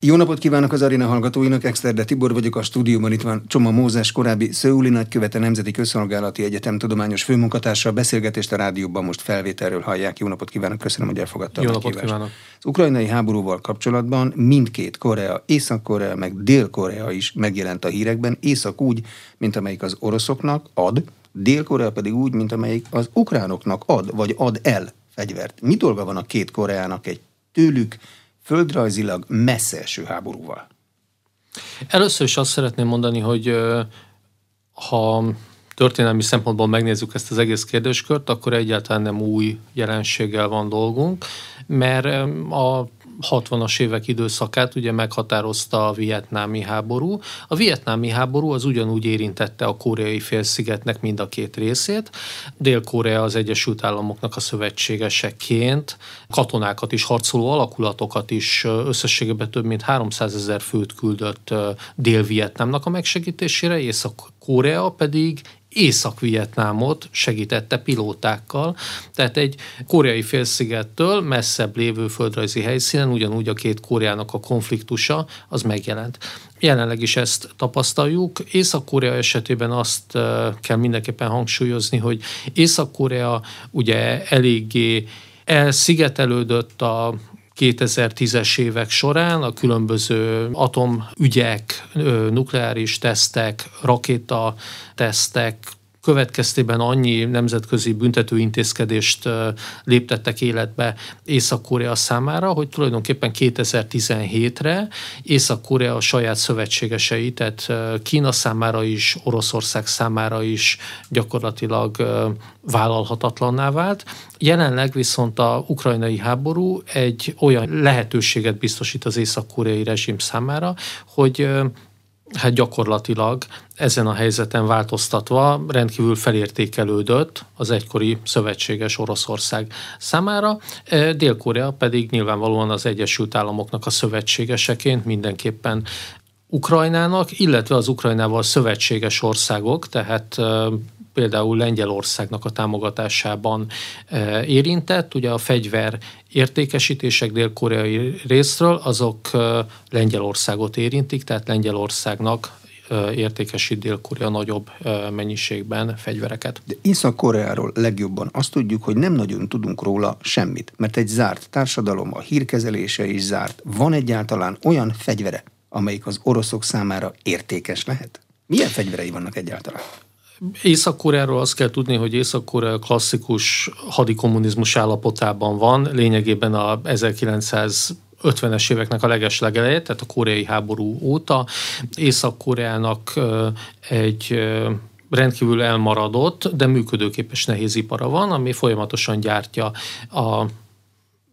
Jó napot kívánok az Arina hallgatóinak, Exterde Tibor vagyok, a stúdióban itt van Csoma Mózes, korábbi Szőuli nagykövete Nemzeti Közszolgálati Egyetem tudományos főmunkatársa. A beszélgetést a rádióban most felvételről hallják. Jó napot kívánok, köszönöm, hogy elfogadta Jó a napot kívánok. Az ukrajnai háborúval kapcsolatban mindkét Korea, Észak-Korea meg Dél-Korea is megjelent a hírekben. Észak úgy, mint amelyik az oroszoknak ad, Dél-Korea pedig úgy, mint amelyik az ukránoknak ad, vagy ad el fegyvert. Mi dolga van a két Koreának egy tőlük földrajzilag messze eső háborúval? Először is azt szeretném mondani, hogy ha történelmi szempontból megnézzük ezt az egész kérdéskört, akkor egyáltalán nem új jelenséggel van dolgunk, mert a 60-as évek időszakát ugye meghatározta a vietnámi háború. A vietnámi háború az ugyanúgy érintette a koreai félszigetnek mind a két részét. Dél-Korea az Egyesült Államoknak a szövetségeseként katonákat is, harcoló alakulatokat is összességében több mint 300 ezer főt küldött Dél-Vietnámnak a megsegítésére, Észak-Korea pedig Észak-Vietnámot segítette pilótákkal, tehát egy koreai félszigettől messzebb lévő földrajzi helyszínen ugyanúgy a két Koreának a konfliktusa az megjelent. Jelenleg is ezt tapasztaljuk. Észak-Korea esetében azt kell mindenképpen hangsúlyozni, hogy Észak-Korea ugye eléggé elszigetelődött a 2010-es évek során a különböző atomügyek, nukleáris tesztek, rakéta tesztek, következtében annyi nemzetközi büntető intézkedést léptettek életbe Észak-Korea számára, hogy tulajdonképpen 2017-re Észak-Korea a saját szövetségesei, tehát Kína számára is, Oroszország számára is gyakorlatilag vállalhatatlanná vált. Jelenleg viszont a ukrajnai háború egy olyan lehetőséget biztosít az észak-koreai rezsim számára, hogy hát gyakorlatilag ezen a helyzeten változtatva rendkívül felértékelődött az egykori szövetséges Oroszország számára, e, Dél-Korea pedig nyilvánvalóan az Egyesült Államoknak a szövetségeseként mindenképpen Ukrajnának, illetve az Ukrajnával szövetséges országok, tehát e, például Lengyelországnak a támogatásában e, érintett. Ugye a fegyver értékesítések dél-koreai részről, azok e, Lengyelországot érintik, tehát Lengyelországnak e, értékesít Dél-Korea nagyobb mennyiségben fegyvereket. De Észak-Koreáról legjobban azt tudjuk, hogy nem nagyon tudunk róla semmit, mert egy zárt társadalom, a hírkezelése is zárt. Van egyáltalán olyan fegyvere, amelyik az oroszok számára értékes lehet? Milyen fegyverei vannak egyáltalán? Észak-Koreáról azt kell tudni, hogy Észak-Korea klasszikus hadikommunizmus állapotában van, lényegében a 1900 50-es éveknek a legeslegeleje, tehát a koreai háború óta. Észak-Koreának egy rendkívül elmaradott, de működőképes nehézipara van, ami folyamatosan gyártja a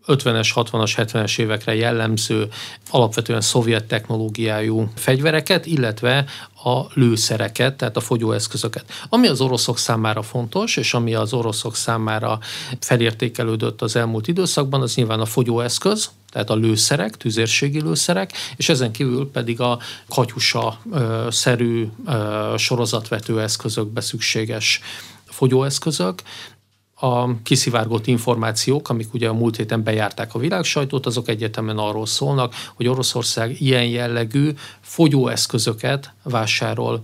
50-es, 60-as, 70-es évekre jellemző, alapvetően szovjet technológiájú fegyvereket, illetve a lőszereket, tehát a fogyóeszközöket. Ami az oroszok számára fontos, és ami az oroszok számára felértékelődött az elmúlt időszakban, az nyilván a fogyóeszköz, tehát a lőszerek, tüzérségi lőszerek, és ezen kívül pedig a katyusa-szerű sorozatvető eszközökbe szükséges fogyóeszközök, a kiszivárgott információk, amik ugye a múlt héten bejárták a világsajtót, azok egyetemen arról szólnak, hogy Oroszország ilyen jellegű fogyóeszközöket vásárol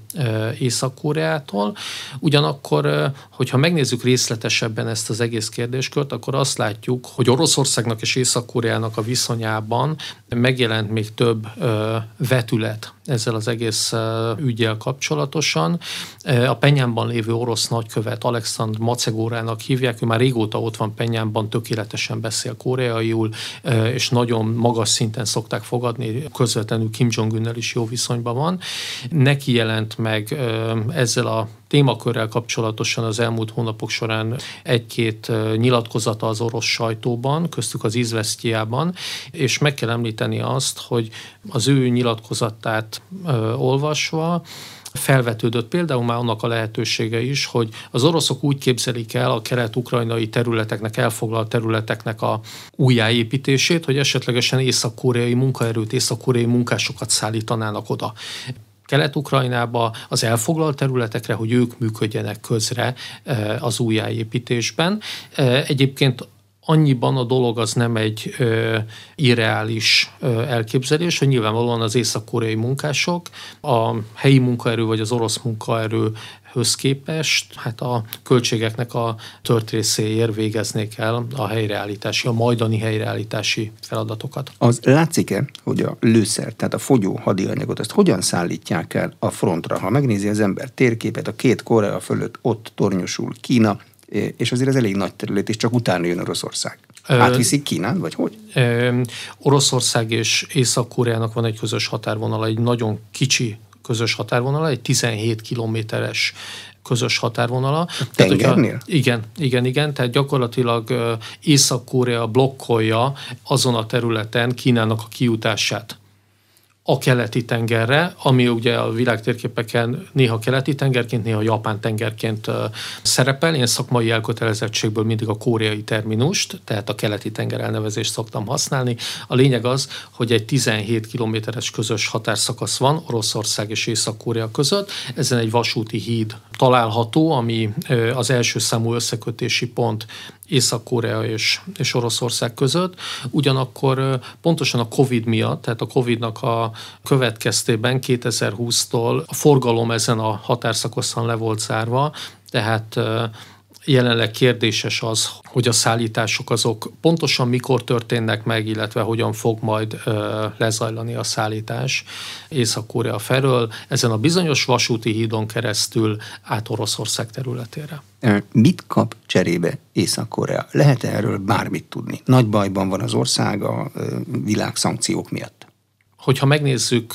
Észak-Koreától. Ugyanakkor, hogyha megnézzük részletesebben ezt az egész kérdéskört, akkor azt látjuk, hogy Oroszországnak és Észak-Koreának a viszonyában megjelent még több vetület ezzel az egész ügyel kapcsolatosan. A Penyánban lévő orosz nagykövet Alexandr Macegórának hívják, ő már régóta ott van Penyánban, tökéletesen beszél koreaiul, és nagyon magas szinten szokták fogadni, közvetlenül Kim Jong-ünnel is jó viszonyban van. Neki jelent meg ezzel a témakörrel kapcsolatosan az elmúlt hónapok során egy-két nyilatkozata az orosz sajtóban, köztük az Izvesztiában, és meg kell említeni azt, hogy az ő nyilatkozatát ö, olvasva, felvetődött például már annak a lehetősége is, hogy az oroszok úgy képzelik el a kelet-ukrajnai területeknek, elfoglalt területeknek a újjáépítését, hogy esetlegesen észak-koreai munkaerőt, észak-koreai munkásokat szállítanának oda. Kelet-Ukrajnába, az elfoglalt területekre, hogy ők működjenek közre az újjáépítésben. Egyébként annyiban a dolog az nem egy ö, irreális ö, elképzelés, hogy nyilvánvalóan az észak-koreai munkások a helyi munkaerő vagy az orosz munkaerő höz képest hát a költségeknek a tört részéért végeznék el a helyreállítási, a majdani helyreállítási feladatokat. Az látszik-e, hogy a lőszer, tehát a fogyó hadianyagot, azt hogyan szállítják el a frontra? Ha megnézi az ember térképet, a két Korea fölött ott tornyosul Kína, és azért ez elég nagy terület, és csak utána jön Oroszország. Átviszik Kínán, vagy hogy? Ö, Oroszország és Észak-Koreának van egy közös határvonala, egy nagyon kicsi közös határvonala, egy 17 kilométeres közös határvonala. Tengernél? Tehát, igen, igen, igen. Tehát gyakorlatilag Észak-Korea blokkolja azon a területen Kínának a kiutását a keleti tengerre, ami ugye a világtérképeken néha keleti tengerként, néha japán tengerként szerepel. Én szakmai elkötelezettségből mindig a koreai terminust, tehát a keleti tenger elnevezést szoktam használni. A lényeg az, hogy egy 17 kilométeres közös határszakasz van Oroszország és Észak-Korea között. Ezen egy vasúti híd található, ami az első számú összekötési pont Észak-Korea és, és Oroszország között. Ugyanakkor pontosan a COVID miatt, tehát a COVID-nak a következtében 2020-tól a forgalom ezen a határszakaszon le volt zárva, tehát jelenleg kérdéses az, hogy a szállítások azok pontosan mikor történnek meg, illetve hogyan fog majd ö, lezajlani a szállítás Észak-Korea felől, ezen a bizonyos vasúti hídon keresztül át Oroszország területére. Mit kap cserébe Észak-Korea? Lehet erről bármit tudni? Nagy bajban van az ország a világ szankciók miatt. Hogyha megnézzük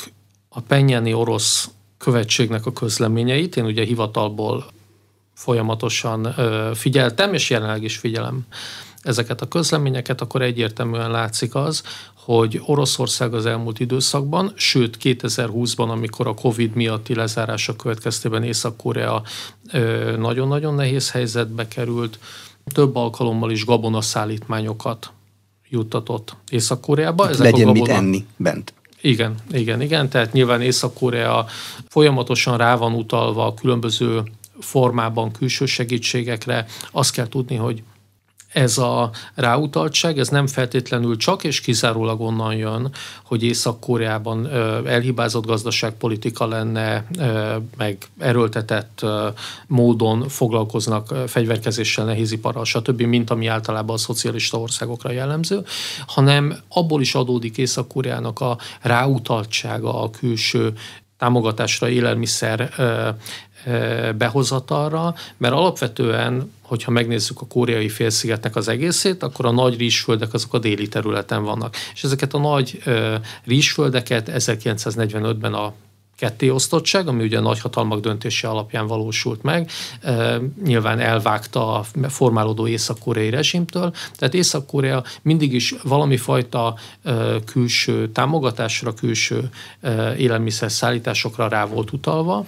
a Penyáni orosz követségnek a közleményeit, én ugye hivatalból folyamatosan figyeltem, és jelenleg is figyelem ezeket a közleményeket, akkor egyértelműen látszik az, hogy Oroszország az elmúlt időszakban, sőt 2020-ban, amikor a Covid miatti lezárása következtében Észak-Korea nagyon-nagyon nehéz helyzetbe került, több alkalommal is gabonaszállítmányokat juttatott Észak-Koreába. Ezek Legyen a gabona... mit enni bent. Igen, igen, igen. Tehát nyilván Észak-Korea folyamatosan rá van utalva a különböző formában külső segítségekre. Azt kell tudni, hogy ez a ráutaltság, ez nem feltétlenül csak és kizárólag onnan jön, hogy Észak-Koreában elhibázott gazdaságpolitika lenne, meg erőltetett módon foglalkoznak fegyverkezéssel, nehéziparral, stb., mint ami általában a szocialista országokra jellemző, hanem abból is adódik Észak-Koreának a ráutaltsága a külső támogatásra, élelmiszer behozatalra, mert alapvetően, hogyha megnézzük a koreai félszigetnek az egészét, akkor a nagy rizsföldek azok a déli területen vannak. És ezeket a nagy rizsföldeket 1945-ben a kettéosztottság, ami ugye a nagyhatalmak döntése alapján valósult meg, nyilván elvágta a formálódó észak-koreai rezsimtől, tehát Észak-Korea mindig is valami fajta külső támogatásra, külső e, élelmiszer szállításokra rá volt utalva,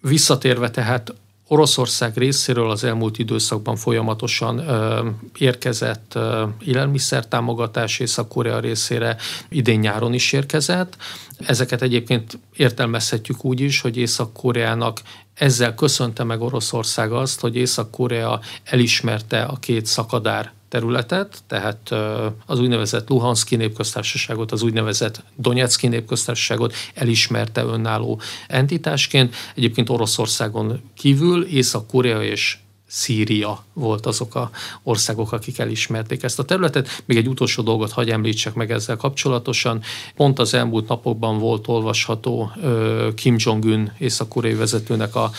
Visszatérve tehát Oroszország részéről az elmúlt időszakban folyamatosan ö, érkezett ö, élelmiszertámogatás Észak-Korea részére, idén nyáron is érkezett. Ezeket egyébként értelmezhetjük úgy is, hogy Észak-Koreának ezzel köszönte meg Oroszország azt, hogy Észak-Korea elismerte a két szakadár területet, tehát az úgynevezett Luhanszki népköztársaságot, az úgynevezett Donetszki népköztársaságot elismerte önálló entitásként. Egyébként Oroszországon kívül Észak-Korea és Szíria volt azok a országok, akik elismerték ezt a területet. Még egy utolsó dolgot hagy említsek meg ezzel kapcsolatosan. Pont az elmúlt napokban volt olvasható Kim Jong-un észak-koreai vezetőnek a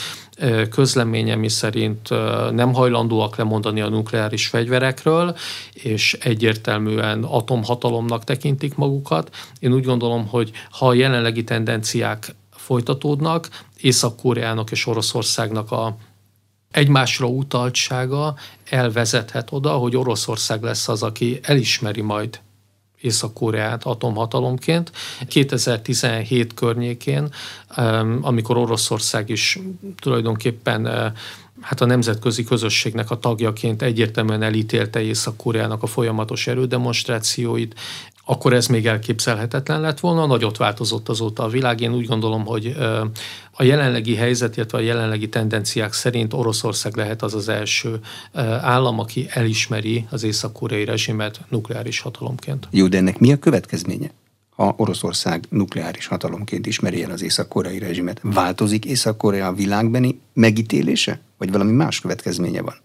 közleménye, mi szerint nem hajlandóak lemondani a nukleáris fegyverekről, és egyértelműen atomhatalomnak tekintik magukat. Én úgy gondolom, hogy ha a jelenlegi tendenciák folytatódnak, Észak-Koreának és Oroszországnak a egymásra utaltsága elvezethet oda, hogy Oroszország lesz az, aki elismeri majd Észak-Koreát atomhatalomként. 2017 környékén, amikor Oroszország is tulajdonképpen hát a nemzetközi közösségnek a tagjaként egyértelműen elítélte Észak-Koreának a folyamatos erődemonstrációit, akkor ez még elképzelhetetlen lett volna, nagyot változott azóta a világ. Én úgy gondolom, hogy a jelenlegi helyzet, illetve a jelenlegi tendenciák szerint Oroszország lehet az az első állam, aki elismeri az észak-koreai rezsimet nukleáris hatalomként. Jó, de ennek mi a következménye? ha Oroszország nukleáris hatalomként ismeri el az észak-koreai rezsimet. Változik Észak-Korea világbeni megítélése? Vagy valami más következménye van?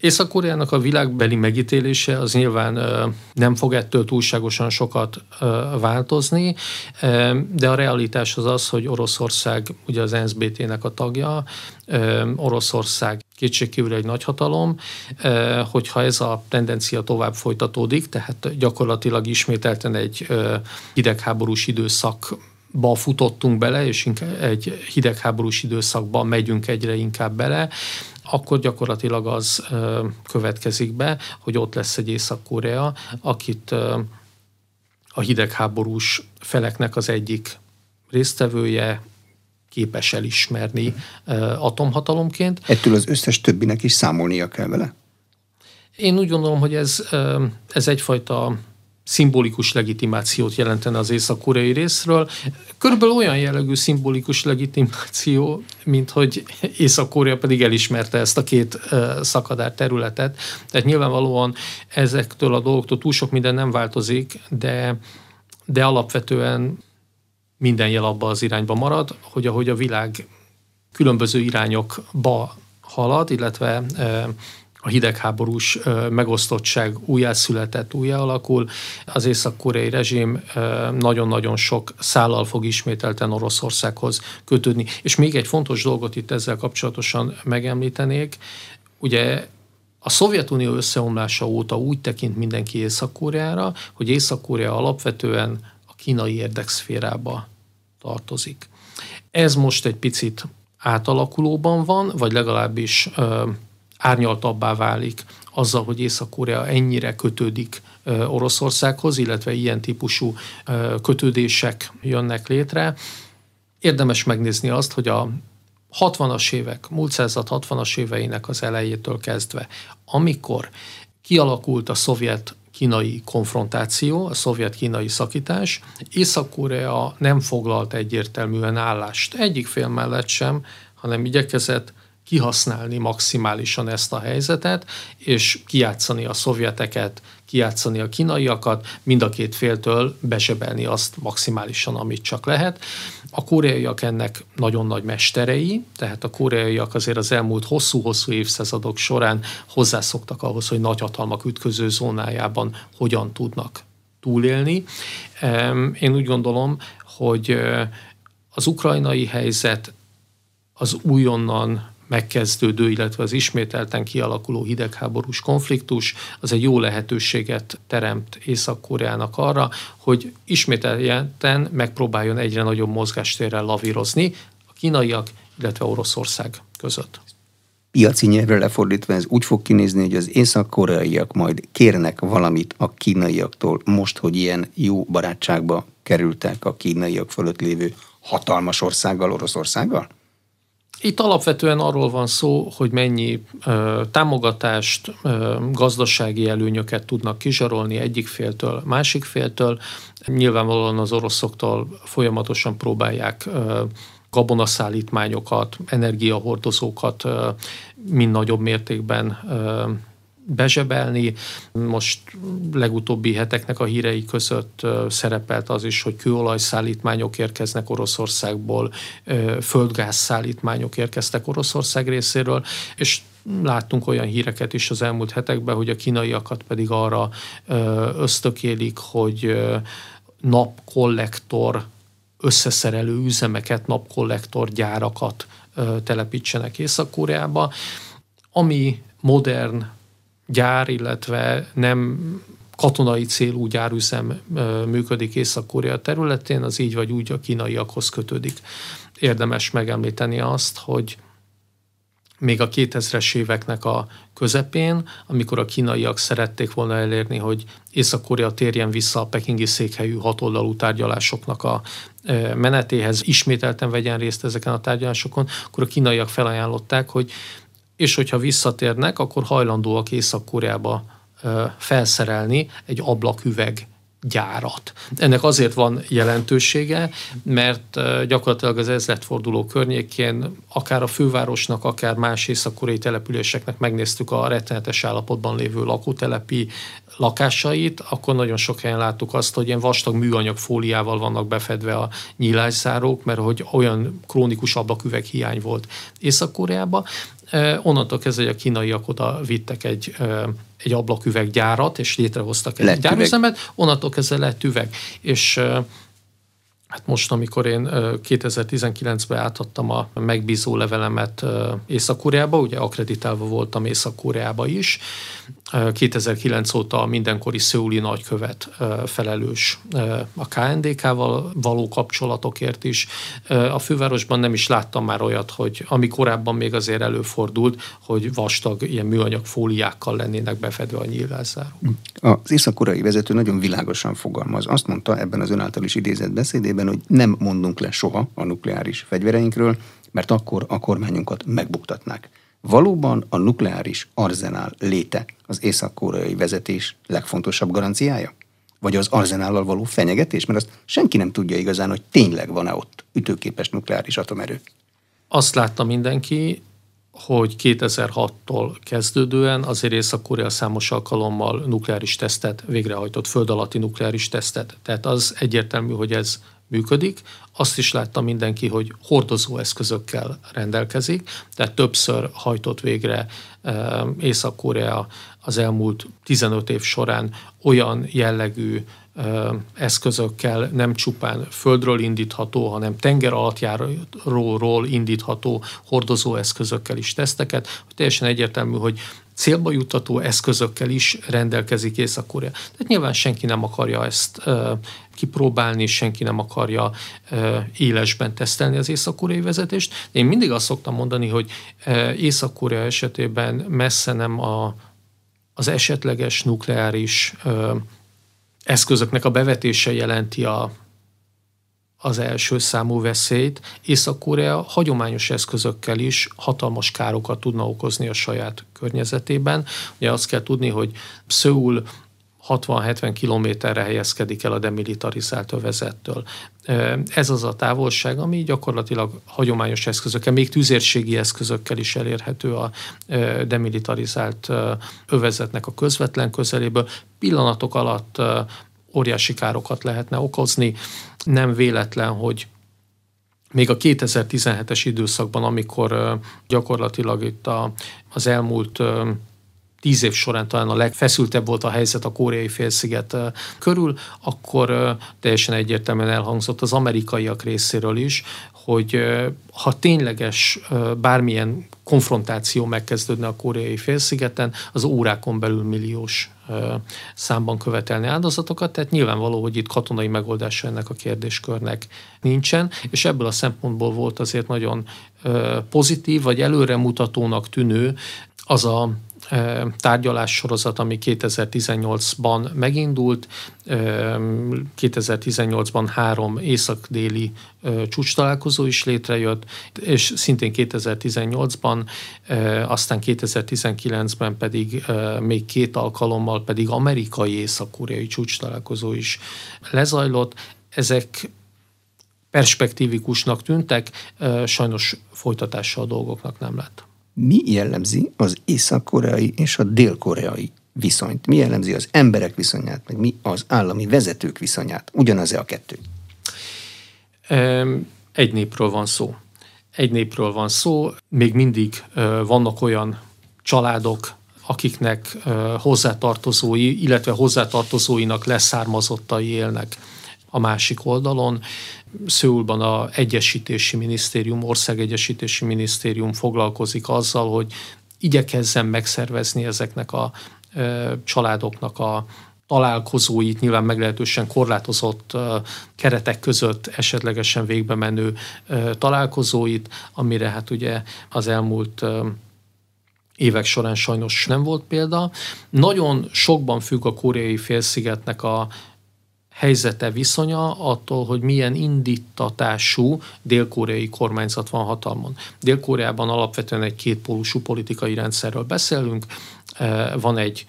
Észak-Koreának a világbeli megítélése az nyilván nem fog ettől túlságosan sokat változni, de a realitás az az, hogy Oroszország ugye az NSBT-nek a tagja, Oroszország kétségkívül egy nagyhatalom, hogyha ez a tendencia tovább folytatódik, tehát gyakorlatilag ismételten egy hidegháborús időszak ba futottunk bele, és egy hidegháborús időszakban megyünk egyre inkább bele, akkor gyakorlatilag az következik be, hogy ott lesz egy Észak-Korea, akit a hidegháborús feleknek az egyik résztvevője képes elismerni atomhatalomként. Ettől az összes többinek is számolnia kell vele? Én úgy gondolom, hogy ez, ez egyfajta szimbolikus legitimációt jelentene az észak-koreai részről. Körülbelül olyan jellegű szimbolikus legitimáció, mint hogy Észak-Korea pedig elismerte ezt a két szakadár területet. Tehát nyilvánvalóan ezektől a dolgoktól túl sok minden nem változik, de, de alapvetően minden jel abba az irányba marad, hogy ahogy a világ különböző irányokba halad, illetve a hidegháborús megosztottság újjászületett, újjáalakul. Az észak-koreai rezsim nagyon-nagyon sok szállal fog ismételten Oroszországhoz kötődni. És még egy fontos dolgot itt ezzel kapcsolatosan megemlítenék. Ugye a Szovjetunió összeomlása óta úgy tekint mindenki Észak-Koreára, hogy Észak-Korea alapvetően a kínai érdekszférába tartozik. Ez most egy picit átalakulóban van, vagy legalábbis árnyaltabbá válik azzal, hogy Észak-Korea ennyire kötődik Oroszországhoz, illetve ilyen típusú kötődések jönnek létre. Érdemes megnézni azt, hogy a 60-as évek, múlt század 60-as éveinek az elejétől kezdve, amikor kialakult a szovjet kínai konfrontáció, a szovjet-kínai szakítás, Észak-Korea nem foglalt egyértelműen állást egyik fél mellett sem, hanem igyekezett kihasználni maximálisan ezt a helyzetet, és kiátszani a szovjeteket, kiátszani a kínaiakat, mind a két féltől besebelni azt maximálisan, amit csak lehet. A koreaiak ennek nagyon nagy mesterei, tehát a koreaiak azért az elmúlt hosszú-hosszú évszázadok során hozzászoktak ahhoz, hogy nagyhatalmak ütköző zónájában hogyan tudnak túlélni. Én úgy gondolom, hogy az ukrajnai helyzet az újonnan megkezdődő, illetve az ismételten kialakuló hidegháborús konfliktus, az egy jó lehetőséget teremt Észak-Koreának arra, hogy ismételten megpróbáljon egyre nagyobb mozgástérrel lavírozni a kínaiak, illetve Oroszország között. Piaci nyelvre lefordítva ez úgy fog kinézni, hogy az észak-koreaiak majd kérnek valamit a kínaiaktól, most, hogy ilyen jó barátságba kerültek a kínaiak fölött lévő hatalmas országgal, Oroszországgal? Itt alapvetően arról van szó, hogy mennyi ö, támogatást, ö, gazdasági előnyöket tudnak kizsarolni egyik féltől, másik féltől. Nyilvánvalóan az oroszoktól folyamatosan próbálják ö, gabonaszállítmányokat, energiahordozókat mind nagyobb mértékben bezsebelni. Most legutóbbi heteknek a hírei között szerepelt az is, hogy kőolajszállítmányok érkeznek Oroszországból, földgázszállítmányok érkeztek Oroszország részéről, és láttunk olyan híreket is az elmúlt hetekben, hogy a kínaiakat pedig arra ösztökélik, hogy napkollektor összeszerelő üzemeket, napkollektor gyárakat telepítsenek Észak-Koreába, ami modern gyár, illetve nem katonai célú gyárüzem működik Észak-Korea területén, az így vagy úgy a kínaiakhoz kötődik. Érdemes megemlíteni azt, hogy még a 2000-es éveknek a közepén, amikor a kínaiak szerették volna elérni, hogy Észak-Korea térjen vissza a pekingi székhelyű hatoldalú tárgyalásoknak a menetéhez, ismételten vegyen részt ezeken a tárgyalásokon, akkor a kínaiak felajánlották, hogy és hogyha visszatérnek, akkor hajlandóak Észak-Koreába felszerelni egy ablaküveg gyárat. Ennek azért van jelentősége, mert gyakorlatilag az ezredforduló környékén akár a fővárosnak, akár más észak településeknek megnéztük a rettenetes állapotban lévő lakótelepi lakásait, akkor nagyon sok helyen láttuk azt, hogy ilyen vastag műanyag fóliával vannak befedve a nyílászárók, mert hogy olyan krónikus ablaküveg hiány volt Észak-Koreában. Onnantól kezdve, hogy a kínaiak oda vittek egy, egy ablaküveggyárat, és létrehoztak egy lett gyárüzemet, onnantól kezdve lett üveg. És Hát most, amikor én 2019-ben átadtam a megbízó levelemet Észak-Koreába, ugye akreditálva voltam Észak-Koreába is, 2009 óta a mindenkori szőuli nagykövet felelős a KNDK-val való kapcsolatokért is. A fővárosban nem is láttam már olyat, hogy ami korábban még azért előfordult, hogy vastag ilyen műanyag fóliákkal lennének befedve a nyílászárok. Az észak-koreai vezető nagyon világosan fogalmaz. Azt mondta ebben az ön által is idézett beszédében, hogy nem mondunk le soha a nukleáris fegyvereinkről, mert akkor a kormányunkat megbuktatnák. Valóban a nukleáris arzenál léte az észak-koreai vezetés legfontosabb garanciája? Vagy az arzenállal való fenyegetés? Mert azt senki nem tudja igazán, hogy tényleg van-e ott ütőképes nukleáris atomerő. Azt látta mindenki, hogy 2006-tól kezdődően azért Észak-Korea számos alkalommal nukleáris tesztet végrehajtott, föld alatti nukleáris tesztet. Tehát az egyértelmű, hogy ez működik. Azt is látta mindenki, hogy hordozó eszközökkel rendelkezik, tehát többször hajtott végre eh, Észak-Korea az elmúlt 15 év során olyan jellegű eh, eszközökkel nem csupán földről indítható, hanem tenger alattjáróról indítható hordozó eszközökkel is teszteket, teljesen egyértelmű, hogy célba jutató eszközökkel is rendelkezik Észak-Korea. Tehát nyilván senki nem akarja ezt kipróbálni, senki nem akarja élesben tesztelni az észak-koreai vezetést. Én mindig azt szoktam mondani, hogy Észak-Korea esetében messze nem a, az esetleges nukleáris eszközöknek a bevetése jelenti a, az első számú veszélyt. Észak-Korea hagyományos eszközökkel is hatalmas károkat tudna okozni a saját környezetében. Ugye azt kell tudni, hogy Szöul 60-70 kilométerre helyezkedik el a demilitarizált övezettől. Ez az a távolság, ami gyakorlatilag hagyományos eszközökkel, még tüzérségi eszközökkel is elérhető a demilitarizált övezetnek a közvetlen közeléből. Pillanatok alatt óriási károkat lehetne okozni. Nem véletlen, hogy még a 2017-es időszakban, amikor gyakorlatilag itt a, az elmúlt tíz év során talán a legfeszültebb volt a helyzet a koreai félsziget körül, akkor teljesen egyértelműen elhangzott az amerikaiak részéről is, hogy ha tényleges bármilyen konfrontáció megkezdődne a koreai félszigeten, az órákon belül milliós számban követelni áldozatokat, tehát nyilvánvaló, hogy itt katonai megoldása ennek a kérdéskörnek nincsen, és ebből a szempontból volt azért nagyon pozitív, vagy előremutatónak tűnő az a tárgyalássorozat, ami 2018-ban megindult. 2018-ban három észak-déli csúcs találkozó is létrejött, és szintén 2018-ban, aztán 2019-ben pedig még két alkalommal pedig amerikai észak-koreai csúcs találkozó is lezajlott. Ezek perspektívikusnak tűntek, sajnos folytatása a dolgoknak nem lett mi jellemzi az észak-koreai és a dél-koreai viszonyt? Mi jellemzi az emberek viszonyát, meg mi az állami vezetők viszonyát? Ugyanaz-e a kettő? Egy népről van szó. Egy népről van szó. Még mindig vannak olyan családok, akiknek hozzátartozói, illetve hozzátartozóinak leszármazottai élnek a másik oldalon. Szőulban a Egyesítési Minisztérium, Országegyesítési Minisztérium foglalkozik azzal, hogy igyekezzen megszervezni ezeknek a családoknak a találkozóit, nyilván meglehetősen korlátozott keretek között esetlegesen végbe menő találkozóit, amire hát ugye az elmúlt évek során sajnos nem volt példa. Nagyon sokban függ a koreai félszigetnek a helyzete, viszonya attól, hogy milyen indítatású dél-koreai kormányzat van hatalmon. Dél-Koreában alapvetően egy kétpólusú politikai rendszerről beszélünk, van egy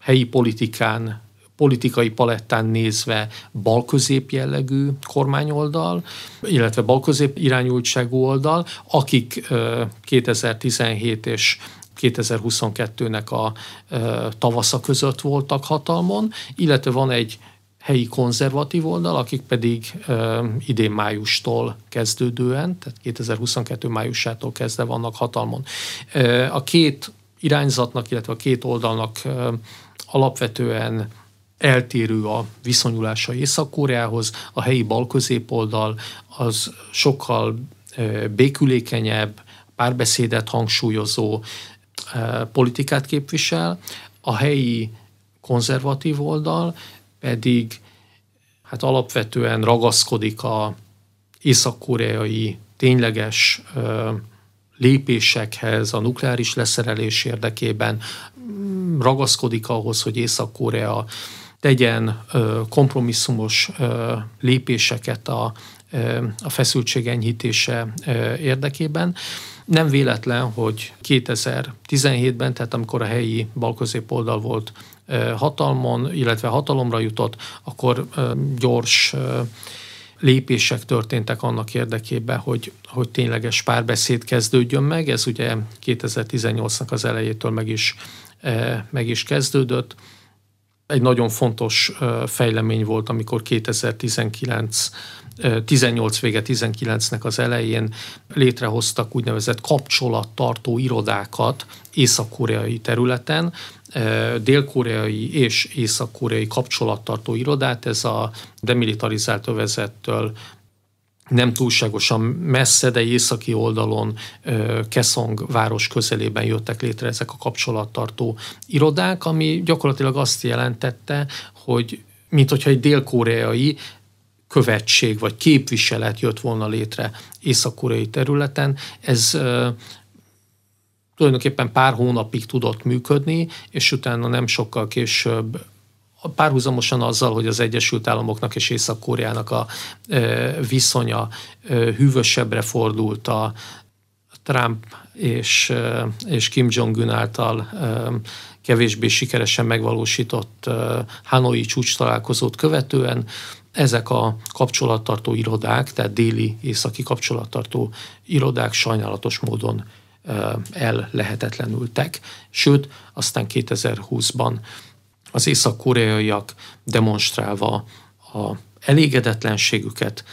helyi politikán politikai palettán nézve balközép jellegű kormányoldal, illetve balközép irányultságú oldal, akik 2017 és 2022-nek a tavasza között voltak hatalmon, illetve van egy helyi konzervatív oldal, akik pedig ö, idén májustól kezdődően, tehát 2022 májusától kezdve vannak hatalmon. Ö, a két irányzatnak, illetve a két oldalnak ö, alapvetően eltérő a viszonyulása Észak-Koreához, a helyi balközépoldal az sokkal ö, békülékenyebb, párbeszédet hangsúlyozó ö, politikát képvisel, a helyi konzervatív oldal pedig hát alapvetően ragaszkodik a észak-koreai tényleges lépésekhez a nukleáris leszerelés érdekében, mm, ragaszkodik ahhoz, hogy Észak-Korea tegyen kompromisszumos lépéseket a, a feszültség enyhítése ö, érdekében. Nem véletlen, hogy 2017-ben, tehát amikor a helyi balközépoldal volt hatalmon, illetve hatalomra jutott, akkor gyors lépések történtek annak érdekében, hogy, hogy tényleges párbeszéd kezdődjön meg. Ez ugye 2018-nak az elejétől meg is, meg is kezdődött. Egy nagyon fontos fejlemény volt, amikor 2019 18 vége 19-nek az elején létrehoztak úgynevezett kapcsolattartó irodákat észak-koreai területen, dél-koreai és észak-koreai kapcsolattartó irodát, ez a demilitarizált övezettől nem túlságosan messze, de északi oldalon Keszong város közelében jöttek létre ezek a kapcsolattartó irodák, ami gyakorlatilag azt jelentette, hogy mint hogyha egy dél-koreai követség vagy képviselet jött volna létre észak-koreai területen. Ez tulajdonképpen pár hónapig tudott működni, és utána nem sokkal később párhuzamosan azzal, hogy az Egyesült Államoknak és Észak-Koreának a viszonya hűvösebbre fordult a Trump és, és Kim Jong-un által kevésbé sikeresen megvalósított Hanoi csúcs találkozót követően ezek a kapcsolattartó irodák, tehát déli északi kapcsolattartó irodák sajnálatos módon el lehetetlenültek. Sőt, aztán 2020-ban az észak-koreaiak demonstrálva a elégedetlenségüket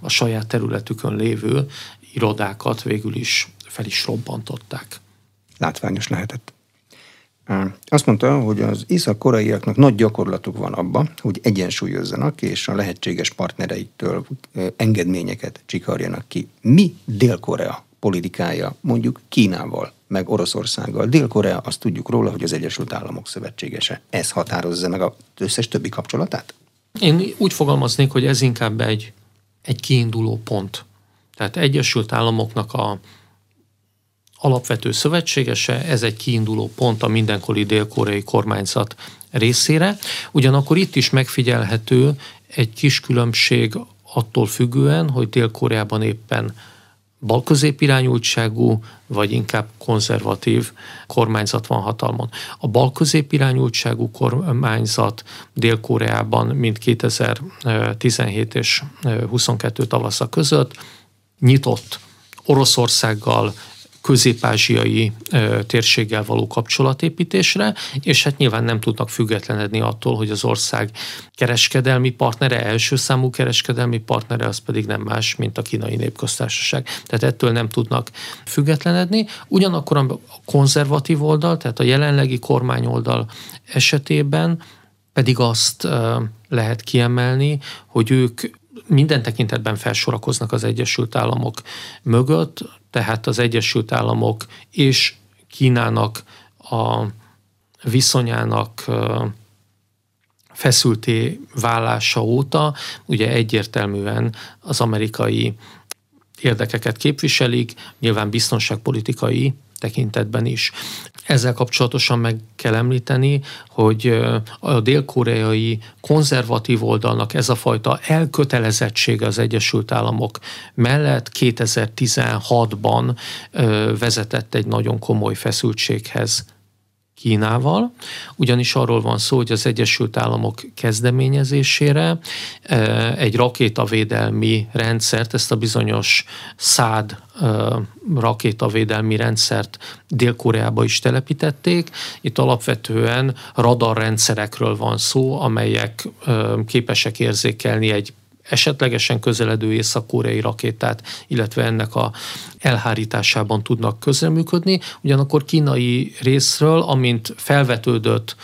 a saját területükön lévő irodákat végül is fel is robbantották. Látványos lehetett. Azt mondta, hogy az észak-koreaiaknak nagy gyakorlatuk van abba, hogy egyensúlyozzanak, és a lehetséges partnereiktől engedményeket csikarjanak ki. Mi Dél-Korea politikája mondjuk Kínával, meg Oroszországgal. Dél-Korea azt tudjuk róla, hogy az Egyesült Államok szövetségese. Ez határozza meg az összes többi kapcsolatát? Én úgy fogalmaznék, hogy ez inkább egy, egy kiinduló pont. Tehát Egyesült Államoknak a alapvető szövetségese, ez egy kiinduló pont a mindenkori dél-koreai kormányzat részére. Ugyanakkor itt is megfigyelhető egy kis különbség attól függően, hogy Dél-Koreában éppen balközépirányultságú, vagy inkább konzervatív kormányzat van hatalmon. A balközépirányultságú kormányzat Dél-Koreában, mint 2017 és 22 tavasza között nyitott Oroszországgal közép-ázsiai térséggel való kapcsolatépítésre, és hát nyilván nem tudnak függetlenedni attól, hogy az ország kereskedelmi partnere, első számú kereskedelmi partnere, az pedig nem más, mint a kínai népköztársaság. Tehát ettől nem tudnak függetlenedni. Ugyanakkor a konzervatív oldal, tehát a jelenlegi kormányoldal esetében pedig azt lehet kiemelni, hogy ők minden tekintetben felsorakoznak az Egyesült Államok mögött, tehát az Egyesült Államok és Kínának a viszonyának feszülté válása óta ugye egyértelműen az amerikai érdekeket képviselik, nyilván biztonságpolitikai tekintetben is. Ezzel kapcsolatosan meg kell említeni, hogy a dél-koreai konzervatív oldalnak ez a fajta elkötelezettsége az Egyesült Államok mellett 2016-ban vezetett egy nagyon komoly feszültséghez Kínával, ugyanis arról van szó, hogy az Egyesült Államok kezdeményezésére e, egy rakétavédelmi rendszert, ezt a bizonyos szád e, rakétavédelmi rendszert Dél-Koreába is telepítették. Itt alapvetően radarrendszerekről van szó, amelyek e, képesek érzékelni egy esetlegesen közeledő észak-koreai rakétát, illetve ennek a elhárításában tudnak közreműködni. Ugyanakkor kínai részről, amint felvetődött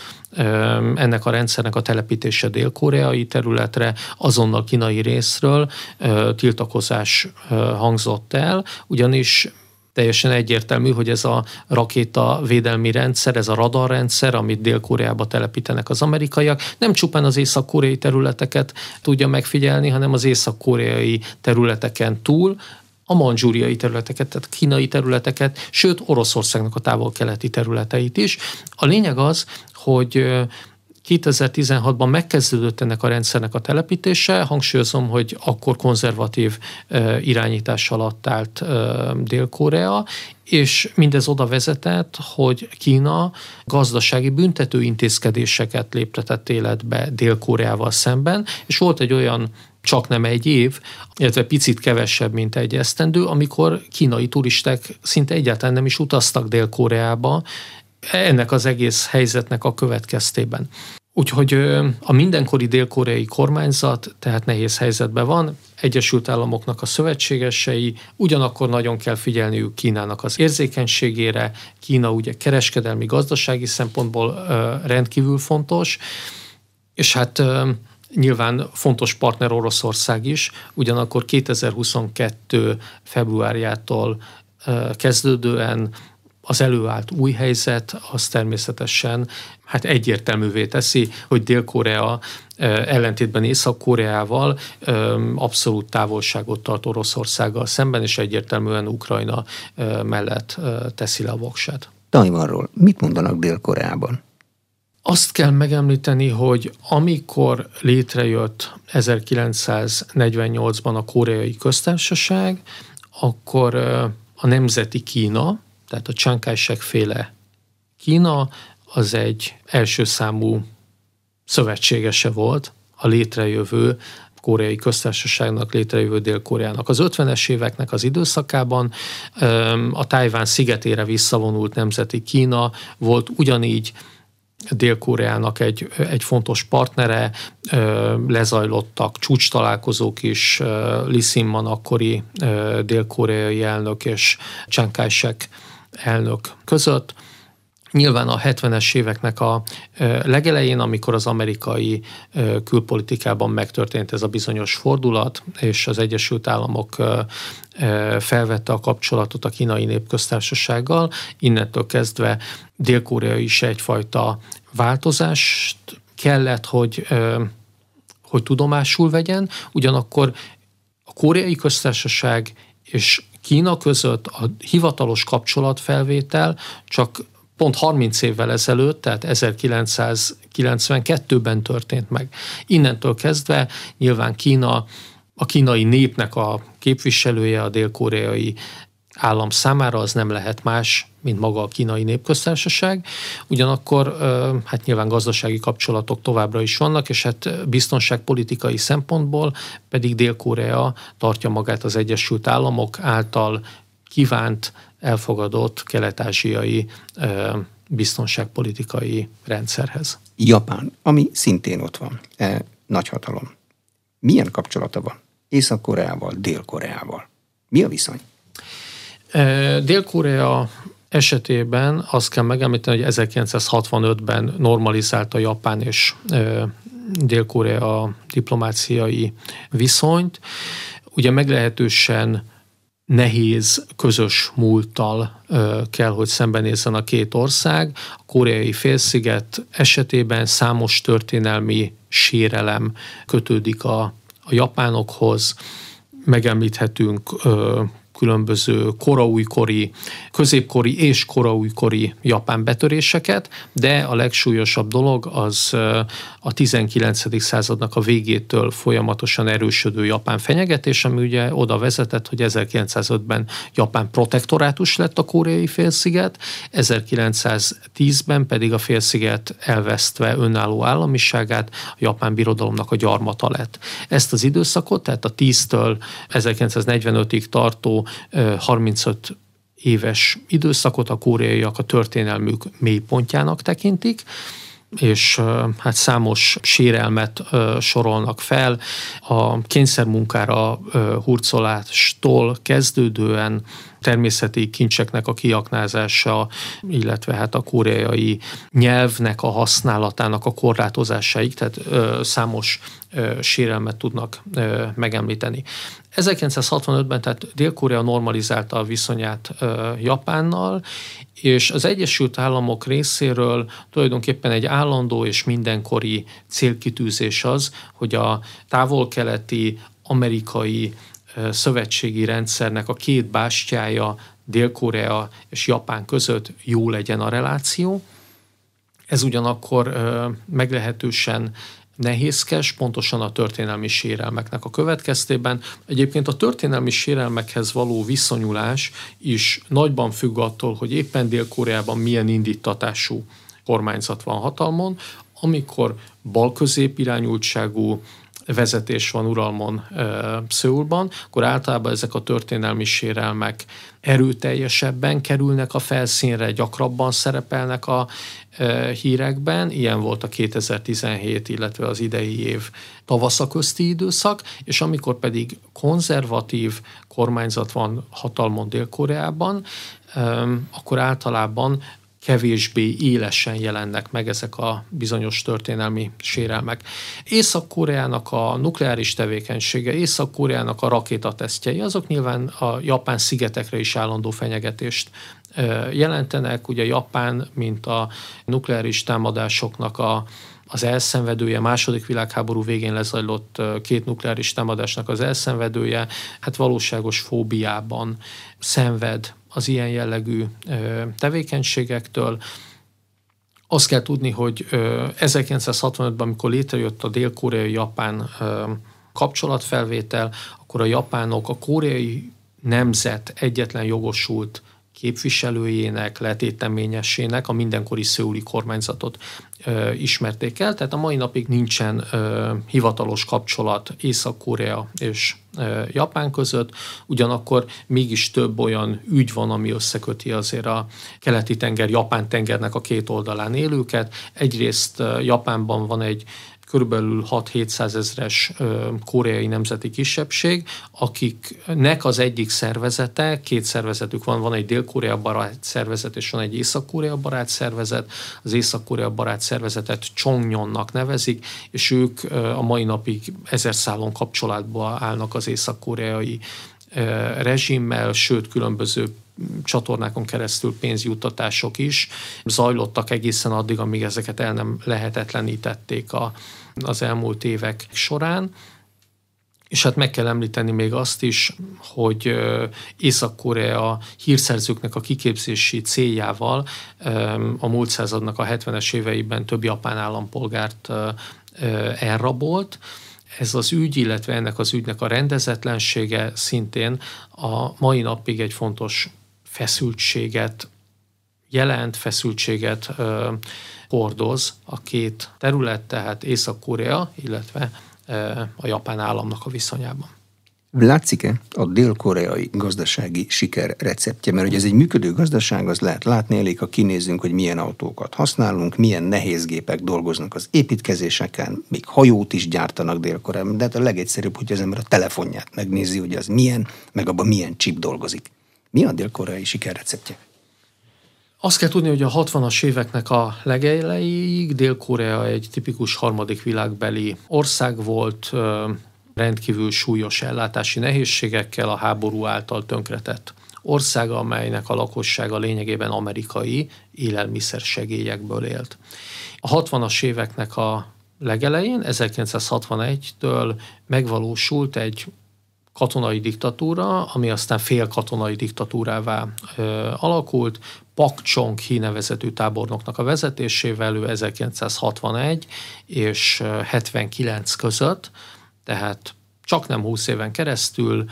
ennek a rendszernek a telepítése dél-koreai területre, azonnal kínai részről tiltakozás hangzott el, ugyanis teljesen egyértelmű, hogy ez a rakéta védelmi rendszer, ez a radarrendszer, amit Dél-Koreába telepítenek az amerikaiak, nem csupán az észak-koreai területeket tudja megfigyelni, hanem az észak-koreai területeken túl a manzsúriai területeket, tehát kínai területeket, sőt Oroszországnak a távol-keleti területeit is. A lényeg az, hogy 2016-ban megkezdődött ennek a rendszernek a telepítése, hangsúlyozom, hogy akkor konzervatív irányítás alatt állt Dél-Korea, és mindez oda vezetett, hogy Kína gazdasági büntető intézkedéseket léptetett életbe Dél-Koreával szemben, és volt egy olyan csak nem egy év, illetve picit kevesebb, mint egy esztendő, amikor kínai turisták szinte egyáltalán nem is utaztak Dél-Koreába ennek az egész helyzetnek a következtében. Úgyhogy a mindenkori dél-koreai kormányzat tehát nehéz helyzetben van, Egyesült Államoknak a szövetségesei, ugyanakkor nagyon kell figyelniük Kínának az érzékenységére. Kína ugye kereskedelmi, gazdasági szempontból rendkívül fontos, és hát nyilván fontos partner Oroszország is, ugyanakkor 2022. februárjától kezdődően az előállt új helyzet az természetesen hát egyértelművé teszi, hogy Dél-Korea ellentétben Észak-Koreával abszolút távolságot tart Oroszországgal szemben, és egyértelműen Ukrajna mellett teszi le a voksát. Tajvanról mit mondanak Dél-Koreában? Azt kell megemlíteni, hogy amikor létrejött 1948-ban a koreai köztársaság, akkor a nemzeti Kína, tehát a Chiang féle Kína az egy első számú szövetségese volt a létrejövő koreai köztársaságnak létrejövő Dél-Koreának. Az 50-es éveknek az időszakában a Tájván szigetére visszavonult nemzeti Kína volt ugyanígy Dél-Koreának egy, egy fontos partnere, lezajlottak csúcs találkozók is, Lee Simman akkori dél-koreai elnök és Chiang Kai-shek elnök között. Nyilván a 70-es éveknek a legelején, amikor az amerikai külpolitikában megtörtént ez a bizonyos fordulat, és az Egyesült Államok felvette a kapcsolatot a kínai népköztársasággal, innentől kezdve Dél-Korea is egyfajta változást kellett, hogy, hogy tudomásul vegyen, ugyanakkor a koreai köztársaság és Kína között a hivatalos kapcsolatfelvétel csak pont 30 évvel ezelőtt, tehát 1992-ben történt meg. Innentől kezdve nyilván Kína a kínai népnek a képviselője, a dél-koreai állam számára az nem lehet más, mint maga a kínai népköztársaság. Ugyanakkor hát nyilván gazdasági kapcsolatok továbbra is vannak, és hát biztonságpolitikai szempontból pedig Dél-Korea tartja magát az Egyesült Államok által kívánt, elfogadott kelet-ázsiai biztonságpolitikai rendszerhez. Japán, ami szintén ott van, e, nagyhatalom. Milyen kapcsolata van Észak-Koreával, Dél-Koreával? Mi a viszony? Dél-Korea esetében azt kell megemlíteni, hogy 1965-ben normalizálta Japán és Dél-Korea diplomáciai viszonyt. Ugye meglehetősen nehéz közös múlttal kell, hogy szembenézzen a két ország. A koreai félsziget esetében számos történelmi sérelem kötődik a, a japánokhoz. Megemlíthetünk különböző koraújkori, középkori és koraújkori japán betöréseket, de a legsúlyosabb dolog az a 19. századnak a végétől folyamatosan erősödő japán fenyegetés, ami ugye oda vezetett, hogy 1905-ben Japán protektorátus lett a koreai félsziget, 1910-ben pedig a félsziget elvesztve önálló államiságát a japán birodalomnak a gyarmata lett. Ezt az időszakot, tehát a 10-től 1945-ig tartó 35 éves időszakot a koreaiak a történelmük mélypontjának tekintik, és hát számos sérelmet sorolnak fel. A kényszermunkára hurcolástól kezdődően természeti kincseknek a kiaknázása, illetve hát a koreai nyelvnek a használatának a korlátozásaig, tehát számos sérelmet tudnak megemlíteni. 1965-ben tehát Dél-Korea normalizálta a viszonyát Japánnal, és az Egyesült Államok részéről tulajdonképpen egy állandó és mindenkori célkitűzés az, hogy a távol-keleti amerikai szövetségi rendszernek a két bástyája, Dél-Korea és Japán között jó legyen a reláció. Ez ugyanakkor meglehetősen nehézkes, pontosan a történelmi sérelmeknek a következtében. Egyébként a történelmi sérelmekhez való viszonyulás is nagyban függ attól, hogy éppen Dél-Koreában milyen indítatású kormányzat van hatalmon, amikor balközép irányultságú vezetés van uralmon Szöulban, akkor általában ezek a történelmi sérelmek erőteljesebben kerülnek a felszínre, gyakrabban szerepelnek a hírekben. Ilyen volt a 2017, illetve az idei év tavasza közti időszak, és amikor pedig konzervatív kormányzat van hatalmon Dél-Koreában, akkor általában kevésbé élesen jelennek meg ezek a bizonyos történelmi sérelmek. Észak-Koreának a nukleáris tevékenysége, Észak-Koreának a rakétatesztjei, azok nyilván a Japán szigetekre is állandó fenyegetést jelentenek. Ugye Japán, mint a nukleáris támadásoknak a az elszenvedője, második világháború végén lezajlott két nukleáris támadásnak az elszenvedője, hát valóságos fóbiában szenved az ilyen jellegű tevékenységektől. Azt kell tudni, hogy 1965-ben, amikor létrejött a dél-koreai-japán kapcsolatfelvétel, akkor a japánok a koreai nemzet egyetlen jogosult képviselőjének, letéteményesének a mindenkori szőuli kormányzatot ö, ismerték el, tehát a mai napig nincsen ö, hivatalos kapcsolat Észak-Korea és ö, Japán között, ugyanakkor mégis több olyan ügy van, ami összeköti azért a keleti tenger, Japán tengernek a két oldalán élőket. Egyrészt Japánban van egy körülbelül 6-700 ezres koreai nemzeti kisebbség, akiknek az egyik szervezete, két szervezetük van, van egy Dél-Korea barát szervezet, és van egy Észak-Korea barát szervezet. Az Észak-Korea barát szervezetet Chongnonnak nevezik, és ők a mai napig ezer szálon kapcsolatba állnak az észak-koreai rezsimmel, sőt különböző csatornákon keresztül pénzjuttatások is zajlottak egészen addig, amíg ezeket el nem lehetetlenítették a, az elmúlt évek során. És hát meg kell említeni még azt is, hogy Észak-Korea hírszerzőknek a kiképzési céljával a múlt századnak a 70-es éveiben több japán állampolgárt elrabolt. Ez az ügy, illetve ennek az ügynek a rendezetlensége szintén a mai napig egy fontos feszültséget jelent, feszültséget hordoz a két terület, tehát Észak-Korea, illetve a japán államnak a viszonyában. Látszik-e a dél-koreai gazdasági siker receptje? Mert hogy ez egy működő gazdaság, az lehet látni, elég, ha kinézünk, hogy milyen autókat használunk, milyen nehéz gépek dolgoznak az építkezéseken, még hajót is gyártanak dél-koreában, de hát a legegyszerűbb, hogy az ember a telefonját megnézi, hogy az milyen, meg abban milyen chip dolgozik. Mi a dél-koreai sikerreceptje? Azt kell tudni, hogy a 60-as éveknek a legelejéig Dél-Korea egy tipikus harmadik világbeli ország volt, rendkívül súlyos ellátási nehézségekkel a háború által tönkretett ország, amelynek a lakossága lényegében amerikai élelmiszer segélyekből élt. A 60-as éveknek a legelején, 1961-től megvalósult egy katonai diktatúra, ami aztán fél katonai diktatúrává ö, alakult, Pak Chong Hi nevezetű tábornoknak a vezetésével, ő 1961 és 79 között, tehát csak nem 20 éven keresztül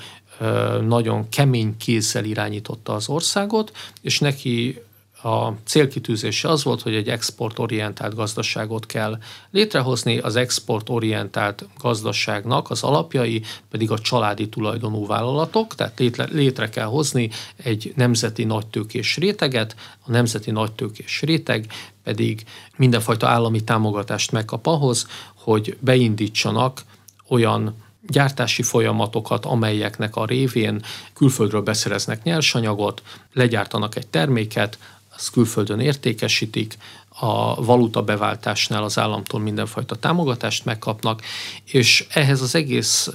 nagyon kemény kézzel irányította az országot, és neki a célkitűzése az volt, hogy egy exportorientált gazdaságot kell létrehozni, az exportorientált gazdaságnak az alapjai pedig a családi tulajdonú vállalatok, tehát létre, létre kell hozni egy nemzeti nagytőkés réteget, a nemzeti nagytőkés réteg pedig mindenfajta állami támogatást megkap ahhoz, hogy beindítsanak olyan gyártási folyamatokat, amelyeknek a révén külföldről beszereznek nyersanyagot, legyártanak egy terméket, azt külföldön értékesítik, a valuta beváltásnál az államtól mindenfajta támogatást megkapnak, és ehhez az egész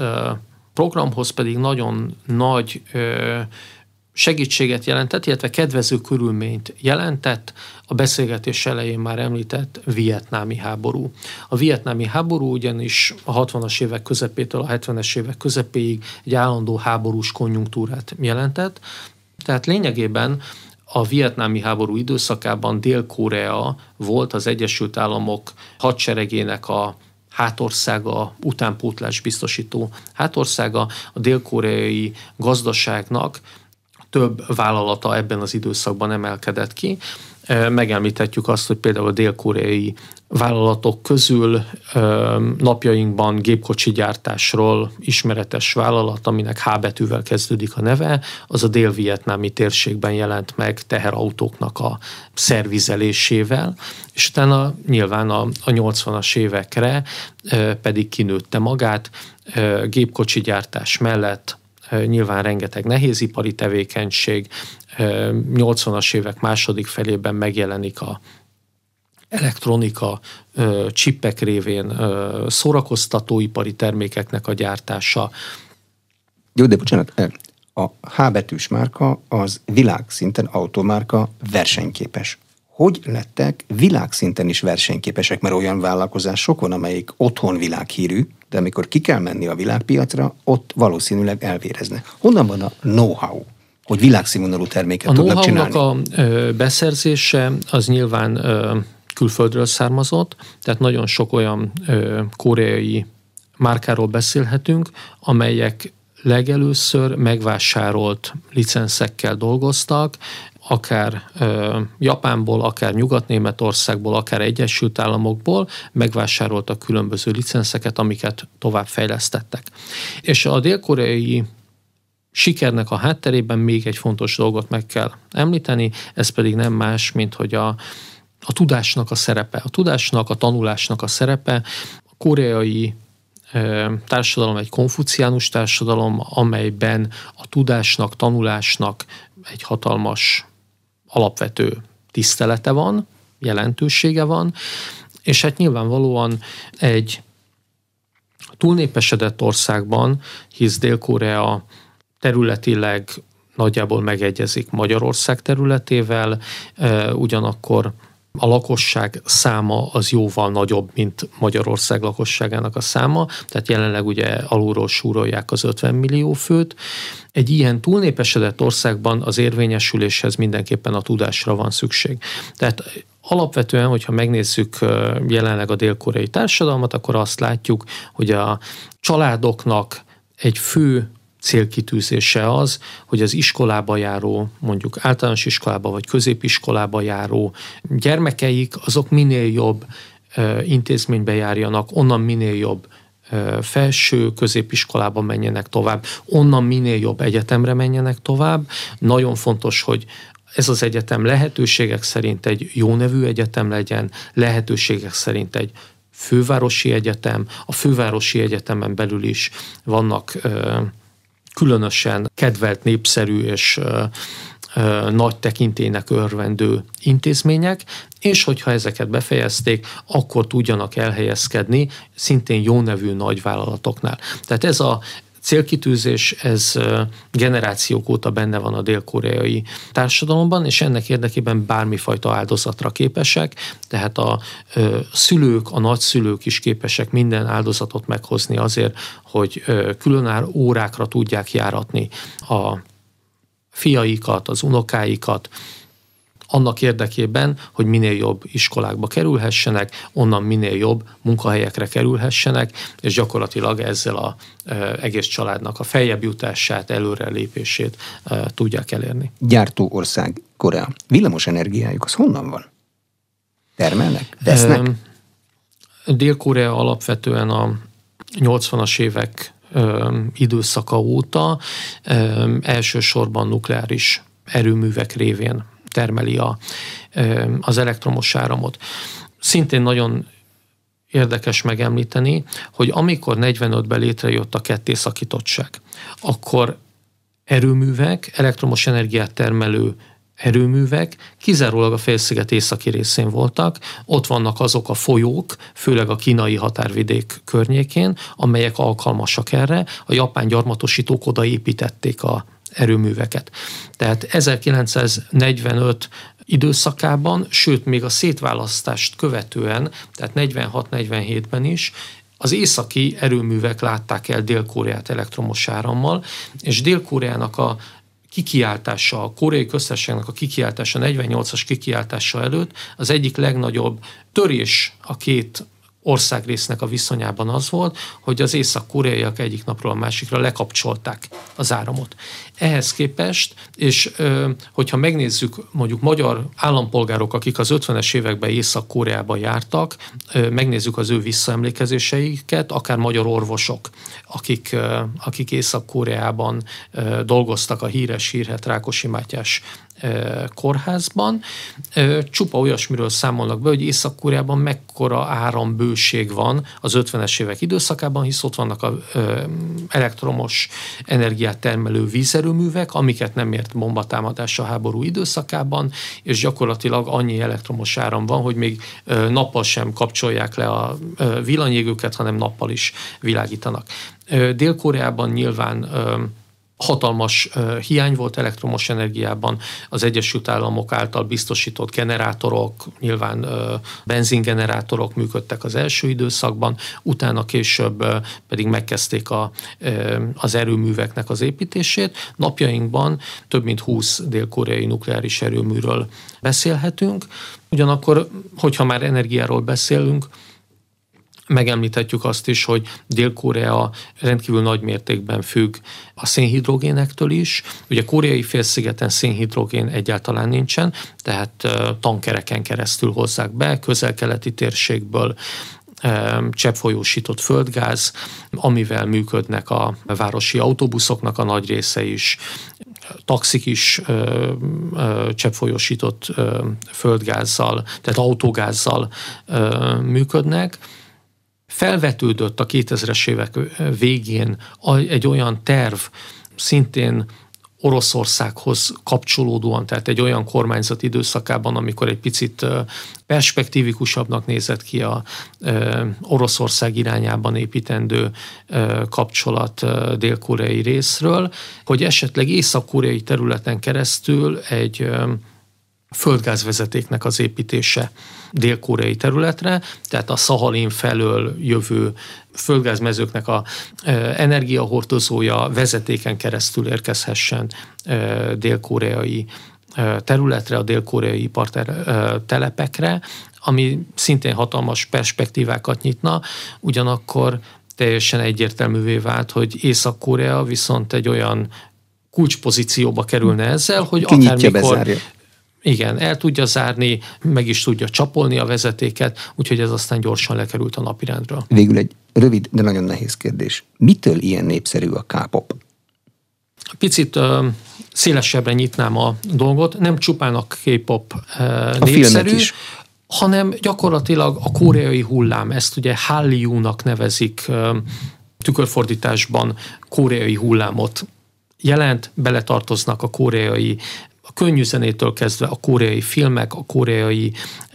programhoz pedig nagyon nagy segítséget jelentett, illetve kedvező körülményt jelentett a beszélgetés elején már említett vietnámi háború. A vietnámi háború ugyanis a 60-as évek közepétől a 70-es évek közepéig egy állandó háborús konjunktúrát jelentett, tehát lényegében a vietnámi háború időszakában Dél-Korea volt az Egyesült Államok hadseregének a hátországa, utánpótlás biztosító hátországa, a dél-koreai gazdaságnak több vállalata ebben az időszakban emelkedett ki. Megemlíthetjük azt, hogy például a dél-koreai vállalatok közül napjainkban gépkocsi gyártásról ismeretes vállalat, aminek H betűvel kezdődik a neve, az a dél-vietnámi térségben jelent meg teherautóknak a szervizelésével, és utána nyilván a, a 80-as évekre pedig kinőtte magát, gépkocsi gyártás mellett nyilván rengeteg nehézipari tevékenység, 80-as évek második felében megjelenik a elektronika, csippek révén szórakoztatóipari termékeknek a gyártása. Jó, de bocsánat, a H betűs márka az világszinten automárka versenyképes. Hogy lettek világszinten is versenyképesek, mert olyan vállalkozások van, amelyik otthon világhírű, de amikor ki kell menni a világpiacra, ott valószínűleg elvérezne. Honnan van a know-how? hogy világszínvonalú terméket a tudnak csinálni. A know beszerzése az nyilván külföldről származott, tehát nagyon sok olyan koreai márkáról beszélhetünk, amelyek legelőször megvásárolt licenszekkel dolgoztak, akár ö, Japánból, akár Nyugat-Németországból, akár Egyesült Államokból megvásároltak különböző licenszeket, amiket tovább fejlesztettek. És a dél-koreai sikernek a hátterében még egy fontos dolgot meg kell említeni, ez pedig nem más, mint hogy a, a tudásnak a szerepe. A tudásnak, a tanulásnak a szerepe. A koreai társadalom egy konfuciánus társadalom, amelyben a tudásnak, tanulásnak egy hatalmas alapvető tisztelete van, jelentősége van, és hát nyilvánvalóan egy túlnépesedett országban, hisz Dél-Korea területileg nagyjából megegyezik Magyarország területével, ugyanakkor a lakosság száma az jóval nagyobb, mint Magyarország lakosságának a száma, tehát jelenleg ugye alulról súrolják az 50 millió főt. Egy ilyen túlnépesedett országban az érvényesüléshez mindenképpen a tudásra van szükség. Tehát alapvetően, hogyha megnézzük jelenleg a dél-koreai társadalmat, akkor azt látjuk, hogy a családoknak egy fő célkitűzése az, hogy az iskolába járó, mondjuk általános iskolába vagy középiskolába járó gyermekeik, azok minél jobb intézménybe járjanak, onnan minél jobb felső középiskolába menjenek tovább, onnan minél jobb egyetemre menjenek tovább. Nagyon fontos, hogy ez az egyetem lehetőségek szerint egy jó nevű egyetem legyen, lehetőségek szerint egy fővárosi egyetem, a fővárosi egyetemen belül is vannak különösen kedvelt, népszerű és nagy tekintének örvendő intézmények, és hogyha ezeket befejezték, akkor tudjanak elhelyezkedni szintén jó nevű nagyvállalatoknál. Tehát ez a célkitűzés, ez generációk óta benne van a dél-koreai társadalomban, és ennek érdekében bármifajta áldozatra képesek, tehát a szülők, a nagyszülők is képesek minden áldozatot meghozni azért, hogy különálló órákra tudják járatni a fiaikat, az unokáikat, annak érdekében, hogy minél jobb iskolákba kerülhessenek, onnan minél jobb munkahelyekre kerülhessenek, és gyakorlatilag ezzel a e, egész családnak a feljebb jutását, előrelépését e, tudják elérni. Gyártó ország Korea. Villamos energiájuk az honnan van? Termelnek? Vesznek? Dél-Korea alapvetően a 80-as évek időszaka óta elsősorban nukleáris erőművek révén termeli a, az elektromos áramot. Szintén nagyon érdekes megemlíteni, hogy amikor 45-ben létrejött a kettészakítottság, akkor erőművek, elektromos energiát termelő erőművek kizárólag a félsziget északi részén voltak. Ott vannak azok a folyók, főleg a kínai határvidék környékén, amelyek alkalmasak erre. A japán gyarmatosítók oda építették a erőműveket. Tehát 1945 időszakában, sőt még a szétválasztást követően, tehát 46-47-ben is az északi erőművek látták el Dél-Koreát elektromos árammal, és Dél-Koreának a kikiáltása, a koreai köztársaságnak a kikiáltása, 48-as kikiáltása előtt az egyik legnagyobb törés a két országrésznek a viszonyában az volt, hogy az észak-koreaiak egyik napról a másikra lekapcsolták az áramot. Ehhez képest, és hogyha megnézzük mondjuk magyar állampolgárok, akik az 50-es években Észak-Koreába jártak, megnézzük az ő visszaemlékezéseiket, akár magyar orvosok, akik, akik Észak-Koreában dolgoztak a híres hírhet Rákosi Mátyás kórházban. Csupa olyasmiről számolnak be, hogy Észak-Koreában mekkora árambőség van az 50-es évek időszakában, hisz ott vannak a elektromos energiát termelő vízerőművek, amiket nem ért bombatámadás a háború időszakában, és gyakorlatilag annyi elektromos áram van, hogy még nappal sem kapcsolják le a villanyégőket, hanem nappal is világítanak. Dél-Koreában nyilván hatalmas hiány volt elektromos energiában, az Egyesült Államok által biztosított generátorok, nyilván benzingenerátorok működtek az első időszakban, utána később pedig megkezdték a, az erőműveknek az építését. Napjainkban több mint 20 dél-koreai nukleáris erőműről beszélhetünk, ugyanakkor, hogyha már energiáról beszélünk, megemlíthetjük azt is, hogy Dél-Korea rendkívül nagy mértékben függ a szénhidrogénektől is. Ugye koreai félszigeten szénhidrogén egyáltalán nincsen, tehát tankereken keresztül hozzák be, közel-keleti térségből cseppfolyósított földgáz, amivel működnek a városi autóbuszoknak a nagy része is, taxik is cseppfolyósított földgázzal, tehát autógázzal ö, működnek felvetődött a 2000-es évek végén egy olyan terv, szintén Oroszországhoz kapcsolódóan, tehát egy olyan kormányzat időszakában, amikor egy picit perspektívikusabbnak nézett ki a Oroszország irányában építendő kapcsolat dél-koreai részről, hogy esetleg észak-koreai területen keresztül egy földgázvezetéknek az építése dél-koreai területre, tehát a Szahalin felől jövő földgázmezőknek a energiahordozója vezetéken keresztül érkezhessen dél-koreai területre, a dél-koreai ipartelepekre, ami szintén hatalmas perspektívákat nyitna, ugyanakkor teljesen egyértelművé vált, hogy Észak-Korea viszont egy olyan kulcspozícióba kerülne ezzel, hogy Kinyitja, akármikor bezárja. Igen, el tudja zárni, meg is tudja csapolni a vezetéket, úgyhogy ez aztán gyorsan lekerült a napirendről. Végül egy rövid, de nagyon nehéz kérdés. Mitől ilyen népszerű a K-pop? Picit uh, szélesebbre nyitnám a dolgot. Nem csupán a K-pop uh, népszerű, is hanem gyakorlatilag a koreai hullám, ezt ugye Hallyu-nak nevezik uh, tükörfordításban koreai hullámot jelent, beletartoznak a koreai a könnyű zenétől kezdve a koreai filmek, a koreai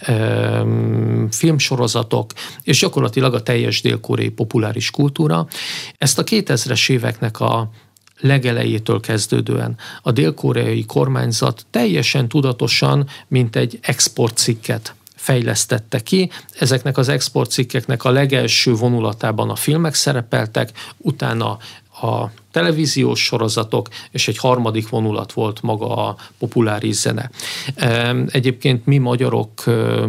um, filmsorozatok, és gyakorlatilag a teljes dél-koreai populáris kultúra. Ezt a 2000-es éveknek a legelejétől kezdődően a dél-koreai kormányzat teljesen tudatosan, mint egy exportcikket fejlesztette ki. Ezeknek az exportcikkeknek a legelső vonulatában a filmek szerepeltek, utána a televíziós sorozatok, és egy harmadik vonulat volt maga a populáris zene. Egyébként mi magyarok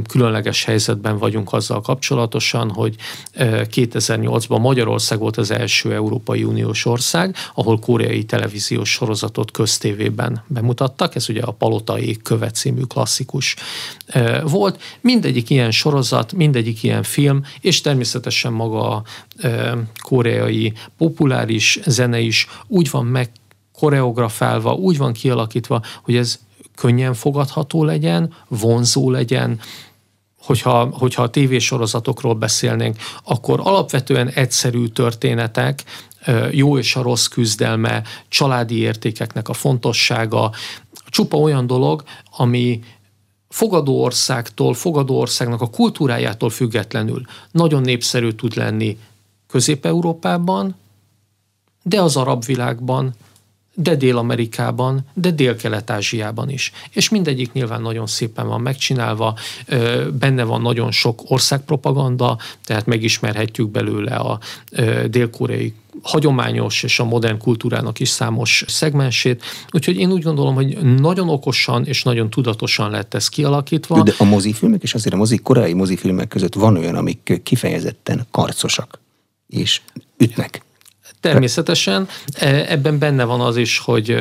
különleges helyzetben vagyunk azzal kapcsolatosan, hogy 2008-ban Magyarország volt az első Európai Uniós ország, ahol koreai televíziós sorozatot köztévében bemutattak, ez ugye a Palotai Követ című klasszikus volt. Mindegyik ilyen sorozat, mindegyik ilyen film, és természetesen maga a koreai populáris zene is úgy van meg koreografálva, úgy van kialakítva, hogy ez könnyen fogadható legyen, vonzó legyen, hogyha, hogyha a tévésorozatokról beszélnénk, akkor alapvetően egyszerű történetek, jó és a rossz küzdelme, családi értékeknek a fontossága, csupa olyan dolog, ami fogadó országtól, fogadó országnak a kultúrájától függetlenül nagyon népszerű tud lenni Közép-Európában, de az arab világban, de Dél-Amerikában, de Dél-Kelet-Ázsiában is. És mindegyik nyilván nagyon szépen van megcsinálva, benne van nagyon sok országpropaganda, tehát megismerhetjük belőle a dél-koreai hagyományos és a modern kultúrának is számos szegmensét. Úgyhogy én úgy gondolom, hogy nagyon okosan és nagyon tudatosan lett ez kialakítva. De a mozifilmek és azért a mozi, korai mozifilmek között van olyan, amik kifejezetten karcosak és ütnek. Természetesen e, ebben benne van az is, hogy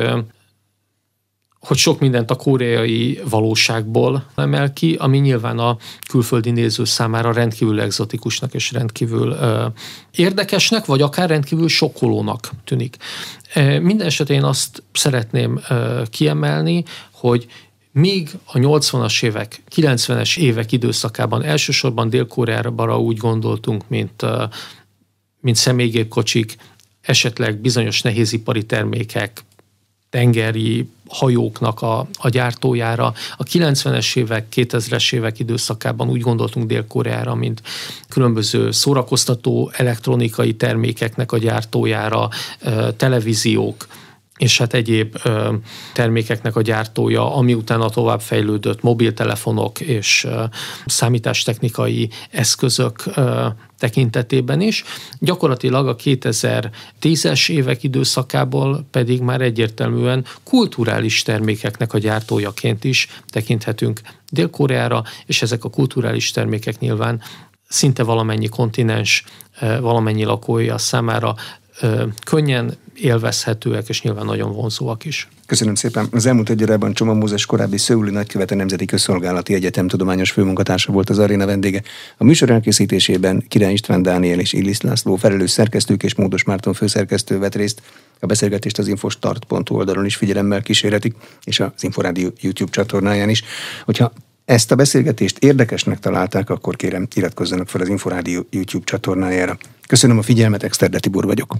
hogy sok mindent a koreai valóságból emel ki, ami nyilván a külföldi néző számára rendkívül egzotikusnak és rendkívül ö, érdekesnek, vagy akár rendkívül sokkolónak tűnik. E, minden esetén én azt szeretném ö, kiemelni, hogy Míg a 80-as évek, 90-es évek időszakában elsősorban Dél-Koreára úgy gondoltunk, mint, mint személygépkocsik, esetleg bizonyos nehézipari termékek, tengeri hajóknak a, a gyártójára. A 90-es évek, 2000-es évek időszakában úgy gondoltunk Dél-Koreára, mint különböző szórakoztató elektronikai termékeknek a gyártójára, televíziók, és hát egyéb ö, termékeknek a gyártója, ami utána tovább fejlődött mobiltelefonok és ö, számítástechnikai eszközök ö, tekintetében is. Gyakorlatilag a 2010-es évek időszakából pedig már egyértelműen kulturális termékeknek a gyártójaként is tekinthetünk Dél-Koreára, és ezek a kulturális termékek nyilván szinte valamennyi kontinens, valamennyi lakója számára könnyen élvezhetőek, és nyilván nagyon vonzóak is. Köszönöm szépen. Az elmúlt egy órában Csoma Mózes korábbi Szöuli nagykövete Nemzeti Közszolgálati Egyetem tudományos főmunkatársa volt az aréna vendége. A műsor elkészítésében Király István Dániel és Illis László felelős szerkesztők és Módos Márton főszerkesztő vett részt. A beszélgetést az infostart.hu oldalon is figyelemmel kísérhetik, és az Inforádió YouTube csatornáján is. Hogyha ezt a beszélgetést érdekesnek találták, akkor kérem iratkozzanak fel az Inforádió YouTube csatornájára. Köszönöm a figyelmet, Exterde Tibor vagyok.